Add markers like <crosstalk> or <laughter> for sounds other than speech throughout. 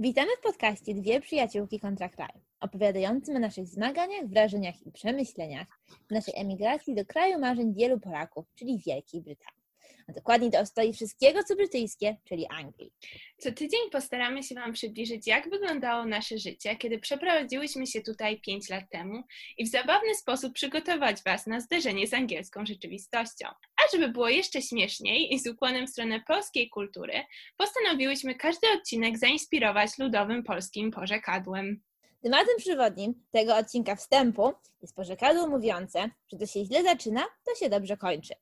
Witamy w podcaście Dwie przyjaciółki kontra kraj, opowiadającym o naszych zmaganiach, wrażeniach i przemyśleniach w naszej emigracji do kraju marzeń wielu Polaków, czyli Wielkiej Brytanii. A dokładnie do ostoi wszystkiego, co brytyjskie, czyli Anglii. Co tydzień postaramy się Wam przybliżyć, jak wyglądało nasze życie, kiedy przeprowadziłyśmy się tutaj 5 lat temu i w zabawny sposób przygotować Was na zderzenie z angielską rzeczywistością. A żeby było jeszcze śmieszniej i z ukłonem w stronę polskiej kultury, postanowiłyśmy każdy odcinek zainspirować ludowym polskim porzekadłem. Tematem przewodnim tego odcinka wstępu jest porzekadło mówiące, że to się źle zaczyna, to się dobrze kończy.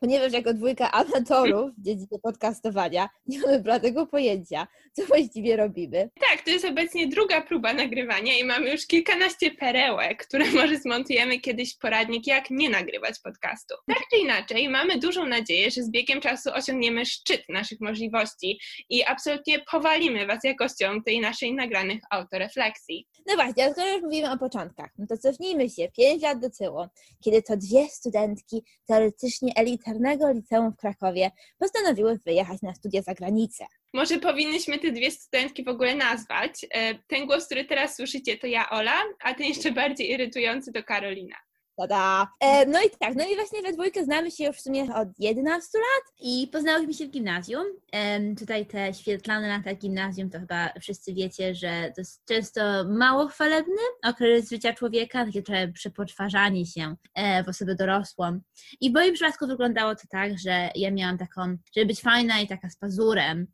Ponieważ jako dwójka amatorów w dziedzinie podcastowania nie mamy bladego pojęcia, co właściwie robimy. Tak, to jest obecnie druga próba nagrywania i mamy już kilkanaście perełek, które <laughs> może zmontujemy kiedyś w poradnik, jak nie nagrywać podcastu. Tak czy inaczej, mamy dużą nadzieję, że z biegiem czasu osiągniemy szczyt naszych możliwości i absolutnie powalimy Was jakością tej naszej nagranych autorefleksji. No właśnie, a skoro już mówimy o początkach, no to cofnijmy się 5 lat do tyłu, kiedy to dwie studentki teoretycznie elitarnego liceum w Krakowie postanowiły wyjechać na studia za granicę. Może powinnyśmy te dwie studentki w ogóle nazwać. E, ten głos, który teraz słyszycie, to ja, Ola, a ten jeszcze bardziej irytujący to Karolina. Tada! E, no i tak, no i właśnie we dwójkę znamy się już w sumie od 11 lat i poznałyśmy się w gimnazjum. E, tutaj te świetlane lata gimnazjum to chyba wszyscy wiecie, że to jest często mało chwalebny okres życia człowieka, takie trochę przepoczwarzanie się e, w osobę dorosłą. I w moim przypadku wyglądało to tak, że ja miałam taką, żeby być fajna i taka z pazurem,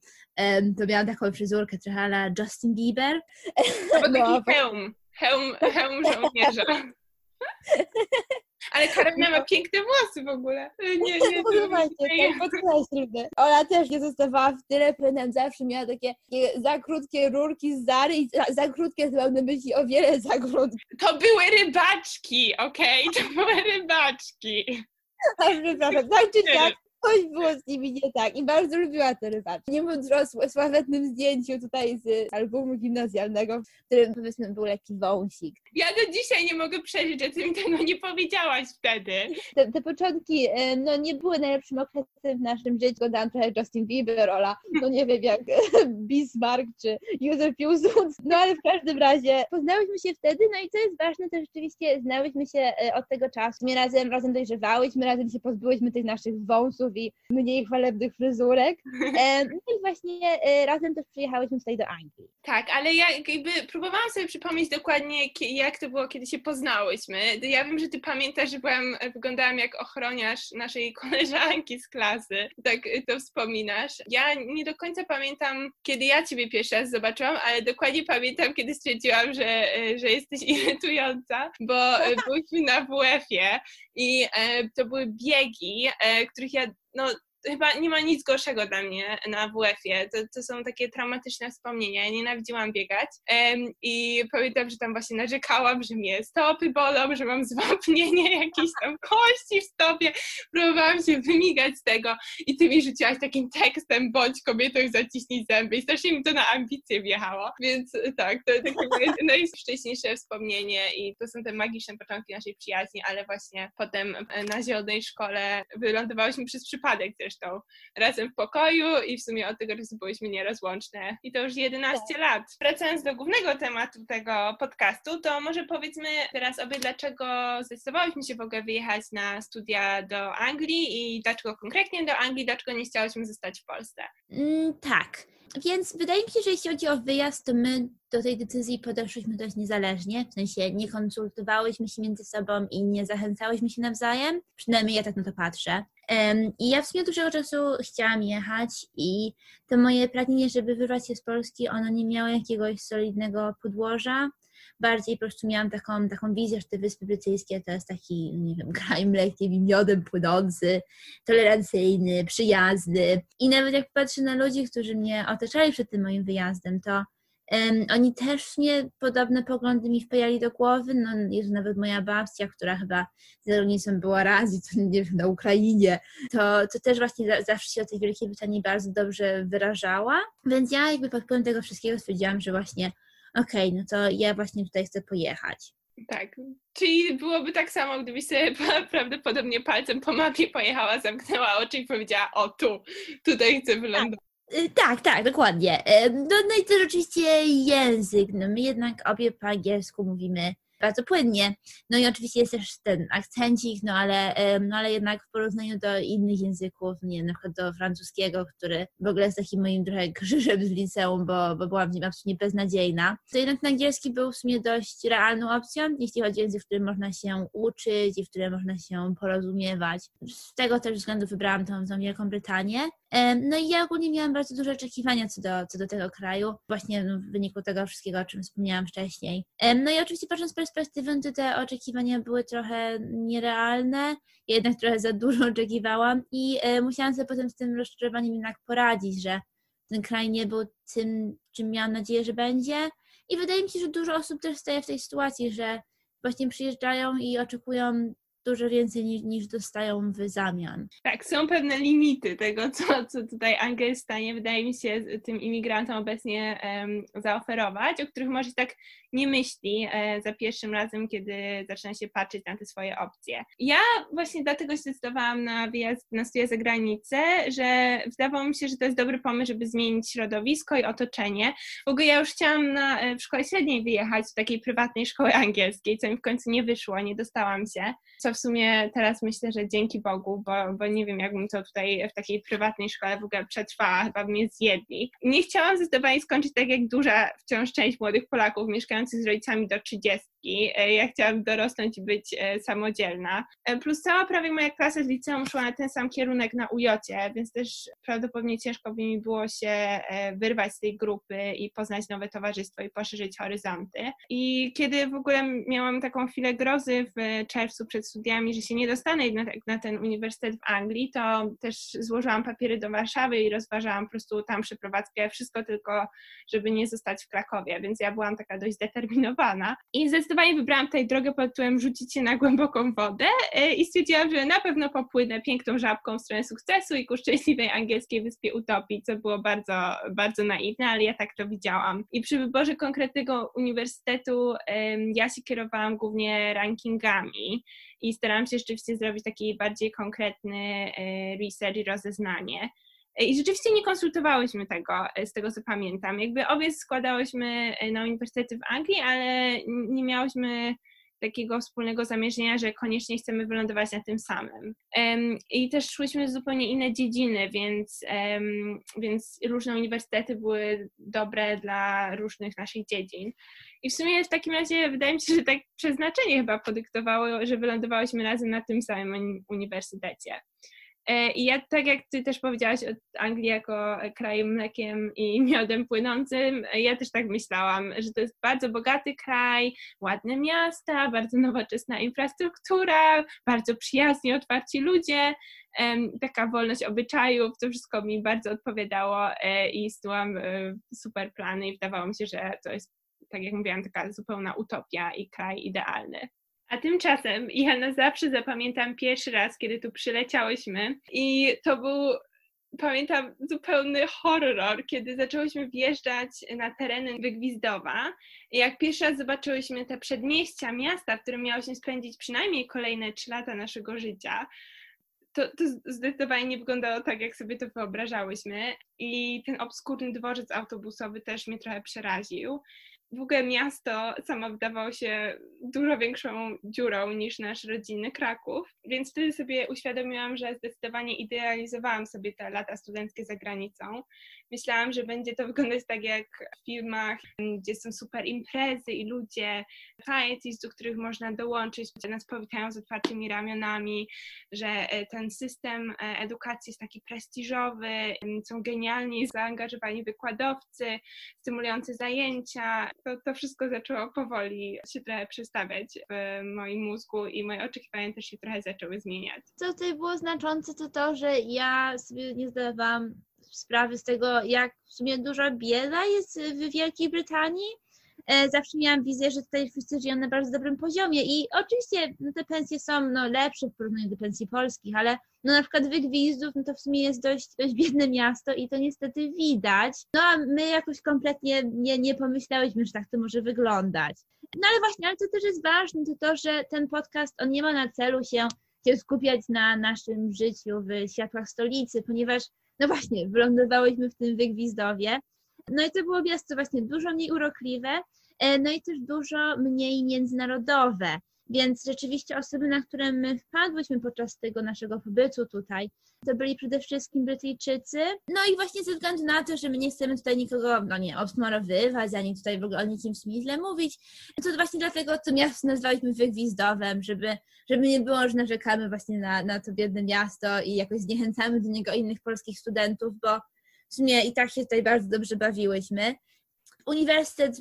to miałam taką fryzurkę trochę ala Justin Bieber. To był taki no, hełm, hełm, hełm żołnierza. <laughs> Ale Karolina ma piękne włosy w ogóle. Nie, <laughs> nie, Słuchajcie, tak podkreślmy. Ola też nie zostawała w tyle, pamiętam, zawsze miała takie, za krótkie rurki z Zary i za, za krótkie, na myśli o wiele za krótkie. To były rybaczki, okej? Okay? To były rybaczki. Przepraszam, tak czy coś było z nimi nie tak i bardzo lubiła te rybaczki. Nie mówiąc o sławetnym zdjęciu tutaj z albumu gimnazjalnego, w którym powiedzmy był lekki wąsik. Ja do dzisiaj nie mogę przeżyć, że ty mi tego nie powiedziałaś wtedy. Te, te początki e, no, nie były najlepszym okresem w naszym życiu. Oglądałam trochę Justin Bieber, Ola, no nie wiem jak <laughs> Bismarck czy Józef Piłsudski, no ale w każdym razie poznałyśmy się wtedy, no i co jest ważne, to rzeczywiście znałyśmy się e, od tego czasu. My razem, razem dojrzewałyśmy, razem się pozbyłyśmy tych naszych wąsów, i mniej chwalebnych fryzurek. No i właśnie e, razem też przyjechałyśmy tutaj do Anglii. Tak, ale ja jakby próbowałam sobie przypomnieć dokładnie, jak to było, kiedy się poznałyśmy. Ja wiem, że ty pamiętasz, że byłam, wyglądałam jak ochroniarz naszej koleżanki z klasy. Tak to wspominasz. Ja nie do końca pamiętam, kiedy ja ciebie pierwszy raz zobaczyłam, ale dokładnie pamiętam, kiedy stwierdziłam, że, e, że jesteś <laughs> irytująca, bo byliśmy na WF-ie i e, to były biegi, których ja no chyba nie ma nic gorszego dla mnie na WF-ie. To, to są takie traumatyczne wspomnienia. Ja nienawidziłam biegać um, i pamiętam, że tam właśnie narzekałam, że mnie stopy bolą, że mam zwapnienie <laughs> jakieś tam kości w stopie. Próbowałam się wymigać z tego i ty mi rzuciłaś takim tekstem bądź kobietą i zaciśnij zęby i strasznie mi to na ambicje wjechało. Więc tak, to takie moje <laughs> najszczęśliwsze wspomnienie i to są te magiczne początki naszej przyjaźni, ale właśnie potem na zielonej szkole wylądowałyśmy przez przypadek też zresztą razem w pokoju i w sumie od tego czasu byłyśmy nierozłączne. I to już 11 tak. lat. Wracając do głównego tematu tego podcastu, to może powiedzmy teraz obie, dlaczego zdecydowałyśmy się w ogóle wyjechać na studia do Anglii i dlaczego konkretnie do Anglii, dlaczego nie chciałyśmy zostać w Polsce. Mm, tak. Więc wydaje mi się, że jeśli chodzi o wyjazd, to my do tej decyzji podeszliśmy dość niezależnie, w sensie nie konsultowałyśmy się między sobą i nie zachęcałyśmy się nawzajem, przynajmniej ja tak na to patrzę. I ja w sumie dużego czasu chciałam jechać i to moje pragnienie, żeby wyrwać się z Polski, ono nie miało jakiegoś solidnego podłoża. Bardziej po prostu miałam taką, taką wizję, że te Wyspy Brytyjskie to jest taki, nie wiem, <laughs> kraj mlekiem i miodem płynący, tolerancyjny, przyjazny. I nawet jak patrzę na ludzi, którzy mnie otaczali przed tym moim wyjazdem, to oni też mnie podobne poglądy mi wpajali do głowy. No, jest nawet moja babcia, która chyba za granicą była raz i to nie wiem, na Ukrainie, to, to też właśnie zawsze się o tej Wielkiej Brytanii bardzo dobrze wyrażała. Więc ja jakby pod wpływem tego wszystkiego stwierdziłam, że właśnie okej, okay, no to ja właśnie tutaj chcę pojechać. Tak, czyli byłoby tak samo, gdybyś sobie <laughs> prawdopodobnie palcem po mapie pojechała, zamknęła oczy i powiedziała, o tu, tutaj chcę wylądować. Y, Tak, tak, dokładnie. Em, No, no i też oczywiście język. No, my jednak obie po angielsku mówimy bardzo płynnie. No i oczywiście jest też ten akcencik, no ale, no ale jednak w porównaniu do innych języków, nie na przykład do francuskiego, który w ogóle jest takim moim trochę <laughs> krzyżem z liceum, bo, bo byłam w nim absolutnie beznadziejna, to jednak angielski był w sumie dość realną opcją, jeśli chodzi o język, w którym można się uczyć i w którym można się porozumiewać. Z tego też względu wybrałam tą, tą Wielką Brytanię. No i ja ogólnie miałam bardzo duże oczekiwania co do, co do tego kraju, właśnie w wyniku tego wszystkiego, o czym wspomniałam wcześniej. No i oczywiście patrząc z perspektywy, to te oczekiwania były trochę nierealne, ja jednak trochę za dużo oczekiwałam i e, musiałam sobie potem z tym rozczarowaniem jednak poradzić, że ten kraj nie był tym, czym miałam nadzieję, że będzie. I wydaje mi się, że dużo osób też staje w tej sytuacji, że właśnie przyjeżdżają i oczekują dużo więcej niż, niż dostają w zamian. Tak, są pewne limity tego, co, co tutaj Anglia jest w stanie, wydaje mi się, tym imigrantom obecnie em, zaoferować, o których może się tak nie myśli e, za pierwszym razem, kiedy zaczyna się patrzeć na te swoje opcje. Ja właśnie dlatego się zdecydowałam na wyjazd na studia za granicę, że wydawało mi się, że to jest dobry pomysł, żeby zmienić środowisko i otoczenie. W ogóle ja już chciałam na, e, w szkole średniej wyjechać do takiej prywatnej szkoły angielskiej, co mi w końcu nie wyszło, nie dostałam się, co w sumie teraz myślę, że dzięki Bogu, bo, bo nie wiem, jakbym to tutaj w takiej prywatnej szkole w ogóle przetrwała, chyba mnie zjedli. Nie chciałam zdecydowanie skończyć tak jak duża wciąż część młodych Polaków mieszkających z rodzicami do 30. E, Ja chciałam dorosnąć i być e, samodzielna. E, Plus cała prawie moja klasa z liceum szła na ten sam kierunek na UJ, więc też prawdopodobnie ciężko by mi było się wyrwać z tej grupy i poznać nowe towarzystwo i poszerzyć horyzonty. I kiedy w ogóle miałam taką chwilę grozy w czerwcu przed studiami, że się nie dostanę na, na ten uniwersytet w Anglii, to też złożyłam papiery do Warszawy i rozważałam po prostu tam przeprowadzkę, wszystko tylko, żeby nie zostać w Krakowie, więc ja byłam taka dość zdeterminowana. I zdecydowanie wybrałam tutaj drogę pod tytułem rzucić się na głęboką wodę e, i stwierdziłam, że na pewno popłynę piękną żabką w stronę sukcesu i ku szczęśliwej angielskiej wyspie utopii, co było bardzo, bardzo naiwne, ale ja tak to widziałam. I przy wyborze konkretnego uniwersytetu ja się kierowałam głównie rankingami i starałam się rzeczywiście zrobić taki bardziej konkretny e, research i rozeznanie. E, I rzeczywiście nie konsultowałyśmy tego, e, z tego co pamiętam. Jakby obie składałyśmy e, na uniwersytety w Anglii, ale nie miałyśmy takiego wspólnego zamierzenia, że koniecznie chcemy wylądować na tym samym. I też szłyśmy w zupełnie inne dziedziny, więc, więc różne uniwersytety były dobre dla różnych naszych dziedzin. I w sumie w takim razie wydaje mi się, że tak przeznaczenie chyba podyktowało, że wylądowałyśmy razem na tym samym uni- uniwersytecie. E, I ja, tak jak ty też powiedziałaś o Anglii jako krajem mlekiem i <laughs> miodem płynącym, e, ja też tak myślałam, że to jest bardzo bogaty kraj, ładne miasta, bardzo nowoczesna infrastruktura, bardzo przyjazni, otwarci ludzie, taka wolność obyczajów, to wszystko mi bardzo odpowiadało e, i snułam super plany i wydawało mi się, że to jest, tak jak mówiłam, taka zupełna utopia i kraj idealny. A tymczasem ja na zawsze zapamiętam pierwszy raz, kiedy tu przyleciałyśmy i to był, pamiętam, zupełny horror, kiedy zaczęłyśmy wjeżdżać na tereny Wygwizdowa. Jak pierwszy raz zobaczyłyśmy te przedmieścia miasta, w którym miałyśmy spędzić przynajmniej kolejne trzy lata naszego życia, to, to zdecydowanie nie wyglądało tak, jak sobie to wyobrażałyśmy. I ten obskurny dworzec autobusowy też mnie trochę przeraził w ogóle miasto samo wydawało się dużo większą dziurą niż nasz rodzinny Kraków, więc wtedy sobie uświadomiłam, że zdecydowanie idealizowałam sobie te lata studenckie za granicą. Myślałam, że będzie to wyglądać tak jak w filmach, gdzie są super imprezy i ludzie, societies, do których można dołączyć, gdzie nas powitają z otwartymi ramionami, że e, ten system e, edukacji jest taki prestiżowy, są genialni zaangażowani wykładowcy, stymulujące zajęcia. To, to wszystko zaczęło powoli się trochę przestawiać w moim mózgu i moje oczekiwania też się trochę zaczęły zmieniać. Co tutaj było znaczące, to to, że ja sobie nie zdawałam sprawy z tego, jak w sumie dużo bieda jest w Wielkiej Brytanii. E, Zawsze miałam wizję, że tutaj wszyscy żyją na bardzo dobrym poziomie i oczywiście no, te pensje są no, lepsze w porównaniu do pensji polskich, ale no, na przykład Wygwizdów no, to w sumie jest dość, dość biedne miasto i to niestety widać. No a my jakoś kompletnie nie, nie pomyślałyśmy, że tak to może wyglądać. No ale właśnie, ale to też jest ważne, to to, że ten podcast, on nie ma na celu się się skupiać na naszym życiu w światłach stolicy, ponieważ no właśnie, wylądowałyśmy w tym Wygwizdowie. No i to było miasto właśnie dużo mniej urokliwe, e, no i też dużo mniej międzynarodowe. Więc rzeczywiście osoby, na które my wpadłyśmy podczas tego naszego pobytu tutaj, to byli przede wszystkim Brytyjczycy. No i właśnie ze względu na to, że my nie chcemy tutaj nikogo, no nie, obsmarowywać, ani tutaj w ogóle o nikim źle mówić, to właśnie dlatego to miasto nazwaliśmy Wygwizdowem, żeby, żeby nie było, że narzekamy właśnie na, na to biedne miasto i jakoś zniechęcamy do niego innych polskich studentów, bo w sumie i tak się tutaj bardzo dobrze bawiłyśmy. Uniwersytet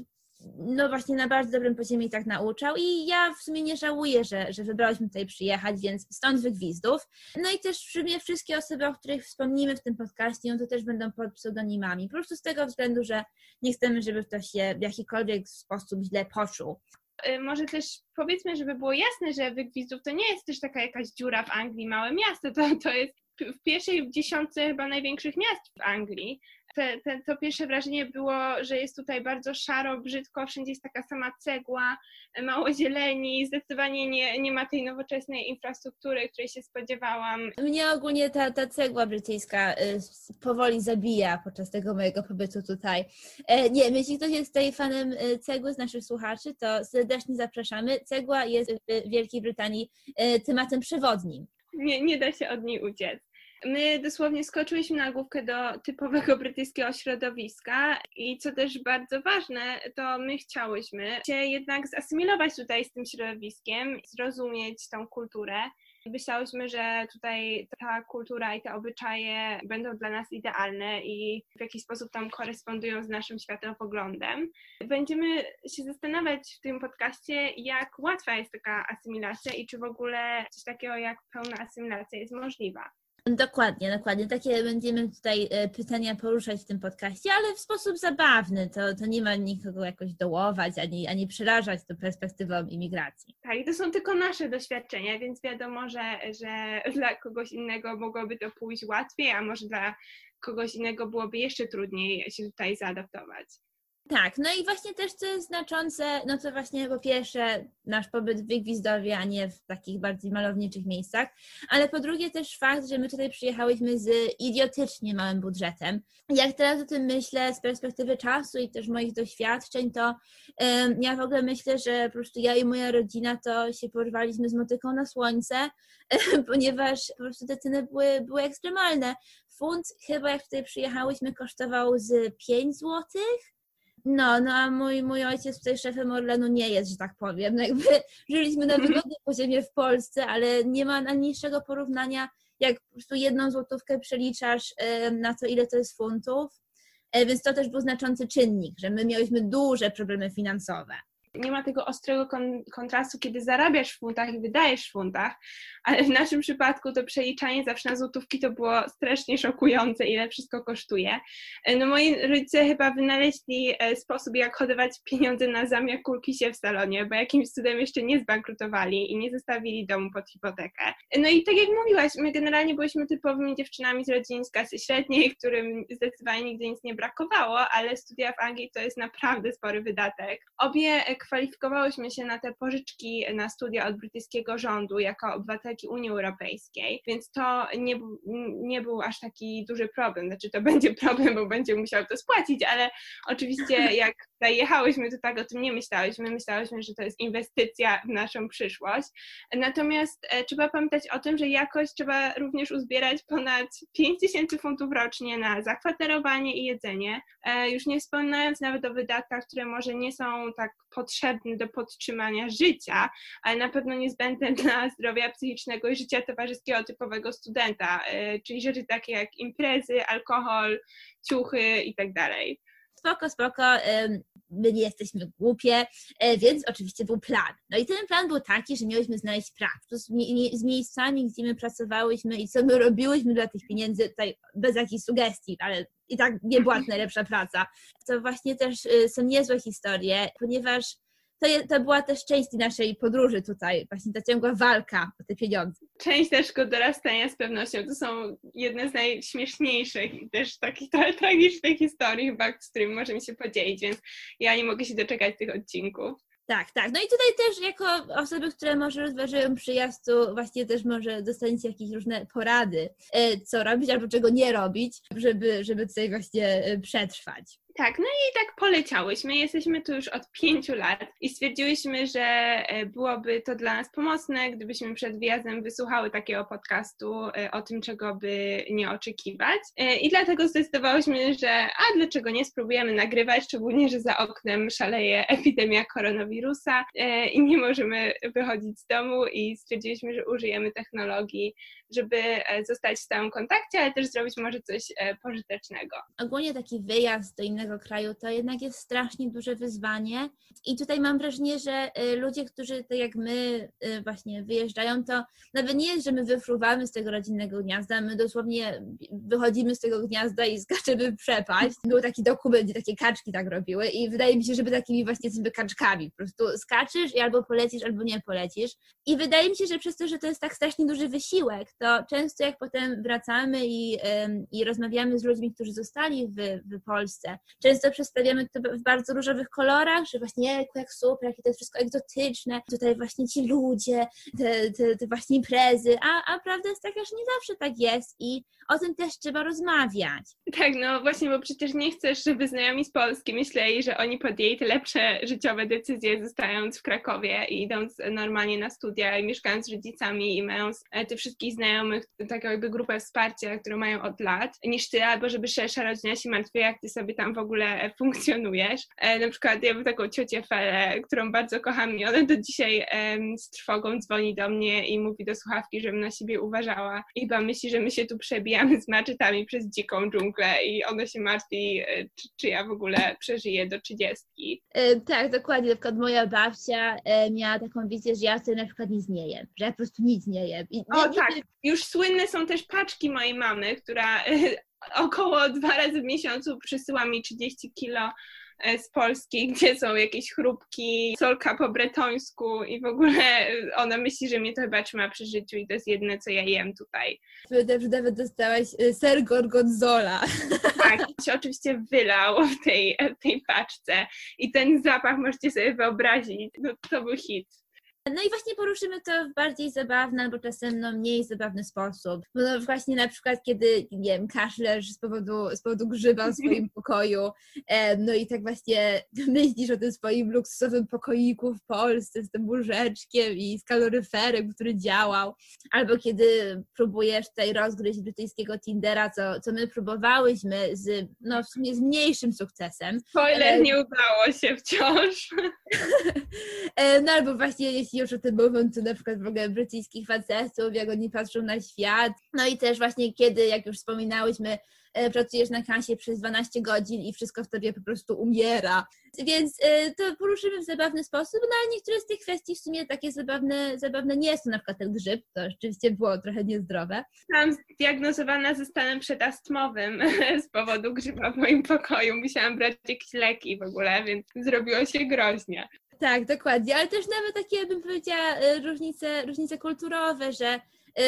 no właśnie na bardzo dobrym poziomie tak nauczał i ja w sumie nie żałuję, że, że wybrałyśmy tutaj przyjechać, więc stąd wygwizdów. No i też w sumie wszystkie osoby, o których wspomnimy w tym podcaście, no to też będą pod pseudonimami, po prostu z tego względu, że nie chcemy, żeby ktoś się w jakikolwiek sposób źle poczuł. Y, może też powiedzmy, żeby było jasne, że Wygwizdów to nie jest też taka jakaś dziura w Anglii, małe miasto, to, to jest w pierwszej dziesiątce chyba największych miast w Anglii te, te, to pierwsze wrażenie było, że jest tutaj bardzo szaro, brzydko, wszędzie jest taka sama cegła, mało zieleni, zdecydowanie nie, nie ma tej nowoczesnej infrastruktury, której się spodziewałam. Mnie ogólnie ta, ta cegła brytyjska y, powoli zabija podczas tego mojego pobytu tutaj. E, nie, jeśli ktoś jest tutaj fanem y, cegły z naszych słuchaczy, to serdecznie zapraszamy. Cegła jest w Wielkiej Brytanii y, tematem przewodnim. Nie, nie da się od niej uciec. My dosłownie skoczyłyśmy na główkę do typowego brytyjskiego środowiska i co też bardzo ważne, to my chciałyśmy się jednak zasymilować tutaj z tym środowiskiem, zrozumieć tą kulturę. Myślałyśmy, że tutaj ta kultura i te obyczaje będą dla nas idealne i w jakiś sposób tam korespondują z naszym światopoglądem. Będziemy się zastanawiać w tym podcaście, jak łatwa jest taka asymilacja i czy w ogóle coś takiego jak pełna asymilacja jest możliwa. Dokładnie, dokładnie. Takie będziemy tutaj e, pytania poruszać w tym podcaście, ale w sposób zabawny. To, to nie ma nikogo jakoś dołować ani, ani przerażać tą perspektywą imigracji. Tak, i to są tylko nasze doświadczenia, więc wiadomo, że, że <laughs> dla kogoś innego mogłoby to pójść łatwiej, a może dla kogoś innego byłoby jeszcze trudniej się tutaj zaadaptować. Tak, no i właśnie też co jest znaczące, no to właśnie po pierwsze nasz pobyt w Wygwizdowie, a nie w takich bardziej malowniczych miejscach, ale po drugie też fakt, że my tutaj przyjechałyśmy z idiotycznie małym budżetem. Jak teraz o tym myślę z perspektywy czasu i też moich doświadczeń, to um, ja w ogóle myślę, że po prostu ja i moja rodzina to się porwaliśmy z motyką na słońce, <laughs> ponieważ po prostu te ceny były, były ekstremalne. Funt chyba jak tutaj przyjechałyśmy kosztował z 5 złotych, no, no a mój, mój ojciec tutaj szefem Orlenu nie jest, że tak powiem. No jakby <laughs> żyliśmy na wygodnym poziomie w Polsce, ale nie ma najniższego porównania, jak po prostu jedną złotówkę przeliczasz na to, ile to jest funtów. E, więc to też był znaczący czynnik, że my miałyśmy duże problemy finansowe nie ma tego ostrego kon kontrastu, kiedy zarabiasz w funtach i wydajesz w funtach, ale w naszym przypadku to przeliczanie zawsze na złotówki to było strasznie szokujące, ile wszystko kosztuje. E, no moi rodzice chyba wynaleźli e, sposób, jak hodować pieniądze na zamiar kulki się w salonie, bo jakimś cudem jeszcze nie zbankrutowali i nie zostawili domu pod hipotekę. E, no i tak jak mówiłaś, my generalnie byliśmy typowymi dziewczynami z rodzin z klasy średniej, którym zdecydowanie nigdy nic nie brakowało, ale studia w Anglii to jest naprawdę spory wydatek. Obie kwalifikowałyśmy się na te pożyczki na studia od brytyjskiego rządu jako obywatelki Unii Europejskiej, więc to nie, nie był aż taki duży problem. Znaczy, to <laughs> będzie problem, bo będzie musiał to spłacić, ale oczywiście <laughs> jak tutaj jechałyśmy, to tak o tym nie myślałyśmy. Myślałyśmy, że to jest inwestycja w naszą przyszłość. Natomiast e, trzeba pamiętać o tym, że jakoś trzeba również uzbierać ponad 5 tysięcy funtów rocznie na zakwaterowanie i jedzenie. E, już nie wspominając nawet o wydatkach, które może nie są tak potrzebne do podtrzymania życia, ale na pewno niezbędne <laughs> dla zdrowia psychicznego i życia towarzyskiego typowego studenta, e, czyli rzeczy takie jak imprezy, alkohol, ciuchy itd. Tak spoko, spoko, my nie jesteśmy głupie, e, więc oczywiście był plan. No i ten plan był taki, że mieliśmy znaleźć pracę z, miejscami, gdzie my pracowałyśmy i co my robiłyśmy dla tych pieniędzy, tutaj bez jakichś sugestii, ale i tak nie była najlepsza praca. To właśnie też y, są niezłe historie, ponieważ to, je, to była też część naszej podróży tutaj, właśnie ta ciągła walka o te pieniądze. Część naszego dorastania z pewnością. To są jedne z najśmieszniejszych i też takich trochę tragicznych historii chyba, z którymi możemy się podzielić, więc ja nie mogę się doczekać tych odcinków. Tak, tak. No i tutaj też jako osoby, które może rozważają przyjazd, to właśnie też może dostaniecie jakieś różne porady, e, co robić albo czego nie robić, żeby, żeby tutaj właśnie e, przetrwać. Tak, no i tak poleciałyśmy. Jesteśmy tu już od pięciu lat i stwierdziłyśmy, że e, byłoby to dla nas pomocne, gdybyśmy przed wyjazdem wysłuchały takiego podcastu e, o tym, czego by nie oczekiwać. E, I dlatego zdecydowałyśmy, że a dlaczego nie spróbujemy nagrywać, szczególnie, że za oknem szaleje epidemia koronawirusa i nie możemy wychodzić z domu i stwierdziliśmy, że użyjemy technologii żeby zostać w stałym kontakcie, ale też zrobić może coś pożytecznego. Ogólnie taki wyjazd do innego kraju to jednak jest strasznie duże wyzwanie i tutaj mam wrażenie, że e, ludzie, którzy tak jak my właśnie wyjeżdżają, to nawet nie jest, że my wyfruwamy z tego rodzinnego gniazda, my dosłownie wychodzimy z tego gniazda i skaczemy w przepaść. Był taki dokument, gdzie takie kaczki tak robiły i wydaje mi się, że by takimi właśnie tymi kaczkami. Po prostu skaczysz i albo polecisz, albo nie polecisz. I wydaje mi się, że przez to, że to jest tak strasznie duży wysiłek, to często jak potem wracamy i, i rozmawiamy z ludźmi, którzy zostali w, w Polsce, często przedstawiamy to w bardzo różowych kolorach, że właśnie jak super, jakie to jest wszystko egzotyczne, tutaj właśnie ci ludzie, te, te, te właśnie imprezy, a, a prawda jest taka, że nie zawsze tak jest i o tym też trzeba rozmawiać. Tak, no właśnie, bo przecież nie chcesz, żeby znajomi z Polski myśleli, że oni podjęli te lepsze życiowe decyzje, zostając w Krakowie i idąc normalnie na studia i mieszkając z rodzicami i mając e, tych wszystkich znajomych, taką jakby grupę wsparcia, którą mają od lat, niż ty, albo żeby szersza rodzina się martwiła, jak ty sobie tam w ogóle <laughs> funkcjonujesz. E, na przykład ja mam taką ciocię Felę, którą bardzo kocham i ona do dzisiaj z trwogą dzwoni do mnie i mówi do słuchawki, żebym na siebie uważała i chyba myśli, że my się tu przebijamy z maczetami przez dziką dżunglę i ona się martwi, e, czy, czy ja w ogóle przeżyję do trzydziestki. E, tak, dokładnie. Na przykład moja babcia miała taką wizję, że ja sobie na przykład nic nie jem, że ja po prostu nic nie jem. I, o nie, tak, nie... już słynne są też paczki mojej mamy, która około dwa razy w miesiącu przysyła mi 30 kilo E, z Polski, <laughs> gdzie są jakieś chrupki, solka po bretońsku i w ogóle ona myśli, że mnie to chyba trzyma przy życiu i to jest jedyne, co ja jem tutaj. Że nawet dostałaś e, ser gorgonzola. Tak, się oczywiście wylał w tej, w tej paczce i ten zapach możecie sobie wyobrazić, no to był hit. No i właśnie poruszymy to w bardziej zabawny albo czasem no, mniej zabawny sposób. Bo no właśnie na przykład, kiedy, nie wiem, kaszlesz z powodu, z powodu grzyba w swoim <laughs> pokoju, e, no i tak właśnie <laughs> myślisz o tym swoim luksusowym pokoiku w Polsce z tym łóżeczkiem i z kaloryferem, który działał. Albo kiedy próbujesz tutaj rozgryźć brytyjskiego Tindera, co, co my próbowałyśmy z, no w sumie z mniejszym sukcesem. Spoiler, nie udało się wciąż. <laughs> <laughs> e, no albo właśnie jeśli już o tym moment na przykład w ogóle brytyjskich facetów, jak oni patrzą na świat. No i też właśnie kiedy, jak już wspominałyśmy, pracujesz na kasie przez 12 godzin i wszystko w tobie po prostu umiera. Więc e, to poruszymy w zabawny sposób, no ale niektóre z tych kwestii w sumie takie zabawne, zabawne nie są, na przykład ten grzyb, to rzeczywiście było trochę niezdrowe. Byłam zdiagnozowana ze stanem przedastmowym <laughs> z powodu grzyba w moim pokoju. Musiałam brać jakieś leki w ogóle, więc zrobiło się groźnie. Tak, dokładnie, ale też nawet takie, bym powiedziała, y, różnice, różnice kulturowe, że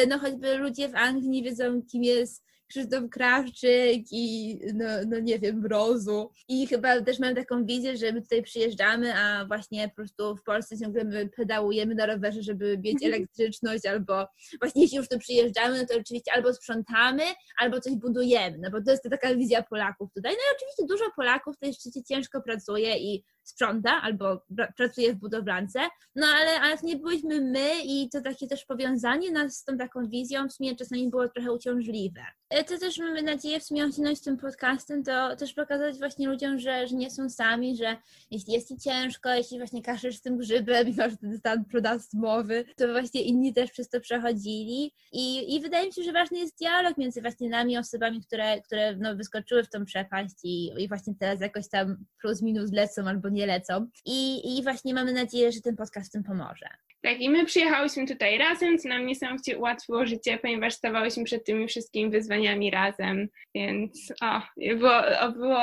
no choćby ludzie w Anglii wiedzą, kim jest Krzysztof Krawczyk i no, no nie wiem, Mrozu. I chyba też mam taką wizję, że my tutaj przyjeżdżamy, a właśnie po prostu w Polsce ciągle my pedałujemy na rowerze, żeby mieć elektryczność, albo właśnie jeśli już tu przyjeżdżamy, no to oczywiście albo sprzątamy, albo coś budujemy, no bo to jest taka wizja Polaków tutaj. No i oczywiście dużo Polaków jeszcze ciężko pracuje i sprząta albo pracuje w budowlance, no ale, ale to nie byliśmy my i to takie też powiązanie nas z tą taką wizją w sumie czasami było trochę uciążliwe. E, to też mamy nadzieję w sumie osiągnąć tym podcastem, to też pokazać właśnie ludziom, że, że nie są sami, że jeśli jest ci ciężko, jeśli właśnie kaszysz z tym grzybem i masz ten stan prodastmowy, to właśnie inni też przez to przechodzili i, i wydaje mi się, że ważny jest dialog między właśnie nami, osobami, które, które no, wyskoczyły w tą przepaść i, i właśnie teraz jakoś tam plus minus lecą albo nie lecą. I, I właśnie mamy nadzieję, że ten podcast w tym pomoże. Tak, i my przyjechałyśmy tutaj razem, co nam niesamowicie ułatwiło życie, ponieważ stawałyśmy przed tymi wszystkimi wyzwaniami razem, więc o, było, było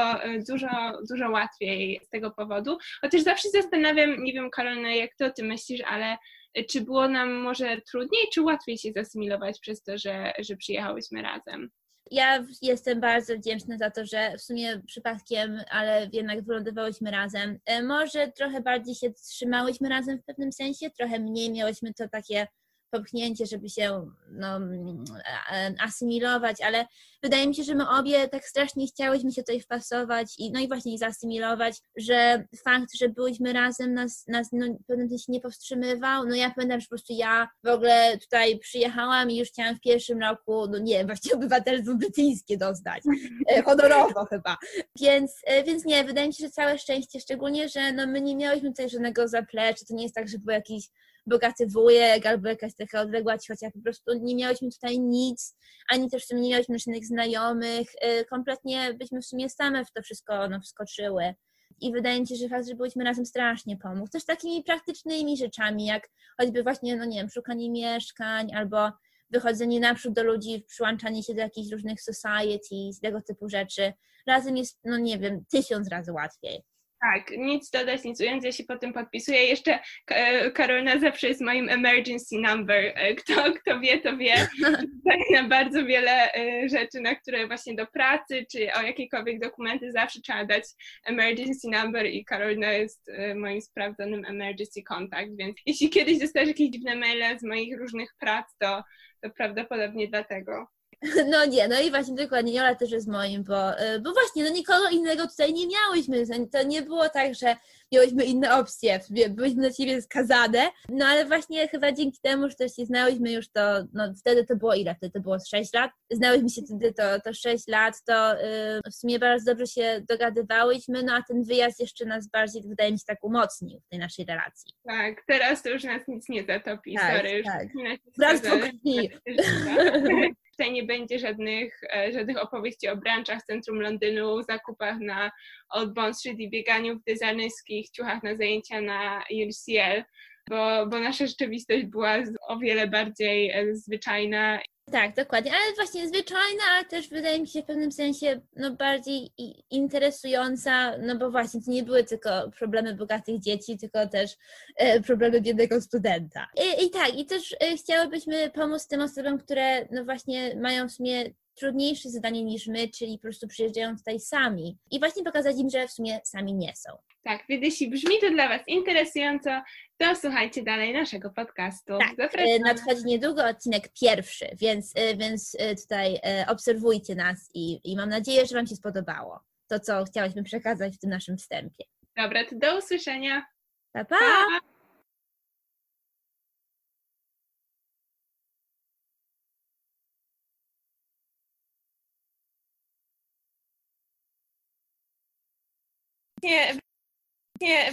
dużo, dużo łatwiej z tego powodu. Chociaż zawsze zastanawiam, nie wiem Karolina, jak ty myślisz, ale czy było nam może trudniej, czy łatwiej się zasymilować przez to, że, że przyjechałyśmy razem? Ja jestem bardzo wdzięczna za to, że w sumie przypadkiem, ale jednak wylądowałyśmy razem. E, Może trochę bardziej się trzymałyśmy razem w pewnym sensie, trochę mniej miałyśmy to takie popchnięcie, żeby się no, mm, asymilować, ale wydaje mi się, że my obie tak strasznie chciałyśmy się tutaj wpasować i no i właśnie zasymilować, że fakt, że byłyśmy razem nas, nas no, w pewnym sensie nie powstrzymywał. No ja pamiętam, że po prostu ja w ogóle tutaj przyjechałam i już chciałam w pierwszym roku, no nie wiem, właściwie obywatelstwo brytyjskie dostać. E, Honorowo chyba. Więc, e, więc nie, wydaje mi się, że całe szczęście, szczególnie, że no my nie miałyśmy tutaj żadnego zaplecza, to nie jest tak, że był jakiś bogaty wujek albo jakaś taka odległa ciocia, po prostu nie miałyśmy tutaj nic, ani też w sumie nie miałyśmy żadnych znajomych, y, kompletnie byśmy w sumie same w to wszystko no, wskoczyły. I wydaje mi się, że fakt, że razem strasznie pomógł. Też takimi praktycznymi rzeczami, jak choćby właśnie, no nie wiem, szukanie mieszkań albo wychodzenie naprzód do ludzi, przyłączanie się do jakichś różnych societies, tego typu rzeczy. Razem jest, no nie wiem, tysiąc razy łatwiej. Tak, nic dodać, nic ująć, ja się po tym podpisuję. Jeszcze e, Karolina zawsze jest moim emergency number. E, Kto, kto wie, to wie. <laughs> Na bardzo wiele e, rzeczy, na które właśnie do pracy, czy o jakiekolwiek dokumenty zawsze trzeba dać emergency number i Karolina jest moim sprawdzonym emergency contact, więc jeśli kiedyś dostajesz jakieś dziwne maile z moich różnych prac, to, to prawdopodobnie dlatego. <laughs> No nie, no i właśnie dokładnie, Jola też jest moim, bo, y, bo właśnie, no nikogo innego tutaj nie miałyśmy, To- nie było tak, że miałyśmy inne opcje, byliśmy na siebie skazane, no ale właśnie chyba dzięki temu, że też się znałyśmy już to, no wtedy to było ile? Wtedy to było z 6 lat, znałyśmy się wtedy to, to 6 lat, to y, w sumie bardzo dobrze się dogadywałyśmy, no a ten wyjazd jeszcze nas bardziej, wydaje mi się, tak umocnił w tej naszej relacji. Tak, teraz to już nas nic nie zatopi, Tak, sorry, już tak. Bractwo krwi. <laughs> <laughs> Tutaj nie będzie żadnych, e, żadnych opowieści o branczach centrum Londynu, zakupach na Old Bond Street i bieganiu w designerskich ciuchach na zajęcia na UCL, bo, bo nasza rzeczywistość była o wiele bardziej e, zwyczajna. Tak, dokładnie, ale właśnie zwyczajna, ale też wydaje mi się w pewnym sensie no, bardziej interesująca, no bo właśnie to nie były tylko problemy bogatych dzieci, tylko też e, problemy biednego studenta. I, I tak, i też e, chciałybyśmy pomóc tym osobom, które no właśnie mają w sumie trudniejsze zadanie niż my, czyli po prostu przyjeżdżają tutaj sami i właśnie pokazać im, że w sumie sami nie są. Tak, więc jeśli brzmi to dla Was interesująco, to słuchajcie dalej naszego podcastu. Tak, e, Zapraszamy. nadchodzi niedługo odcinek pierwszy, więc, e, więc e, tutaj obserwujcie nas i, i mam nadzieję, że Wam się spodobało to, co chciałyśmy przekazać w tym naszym wstępie. Dobra, to do usłyszenia. Pa, pa! Pa! Nie, nie,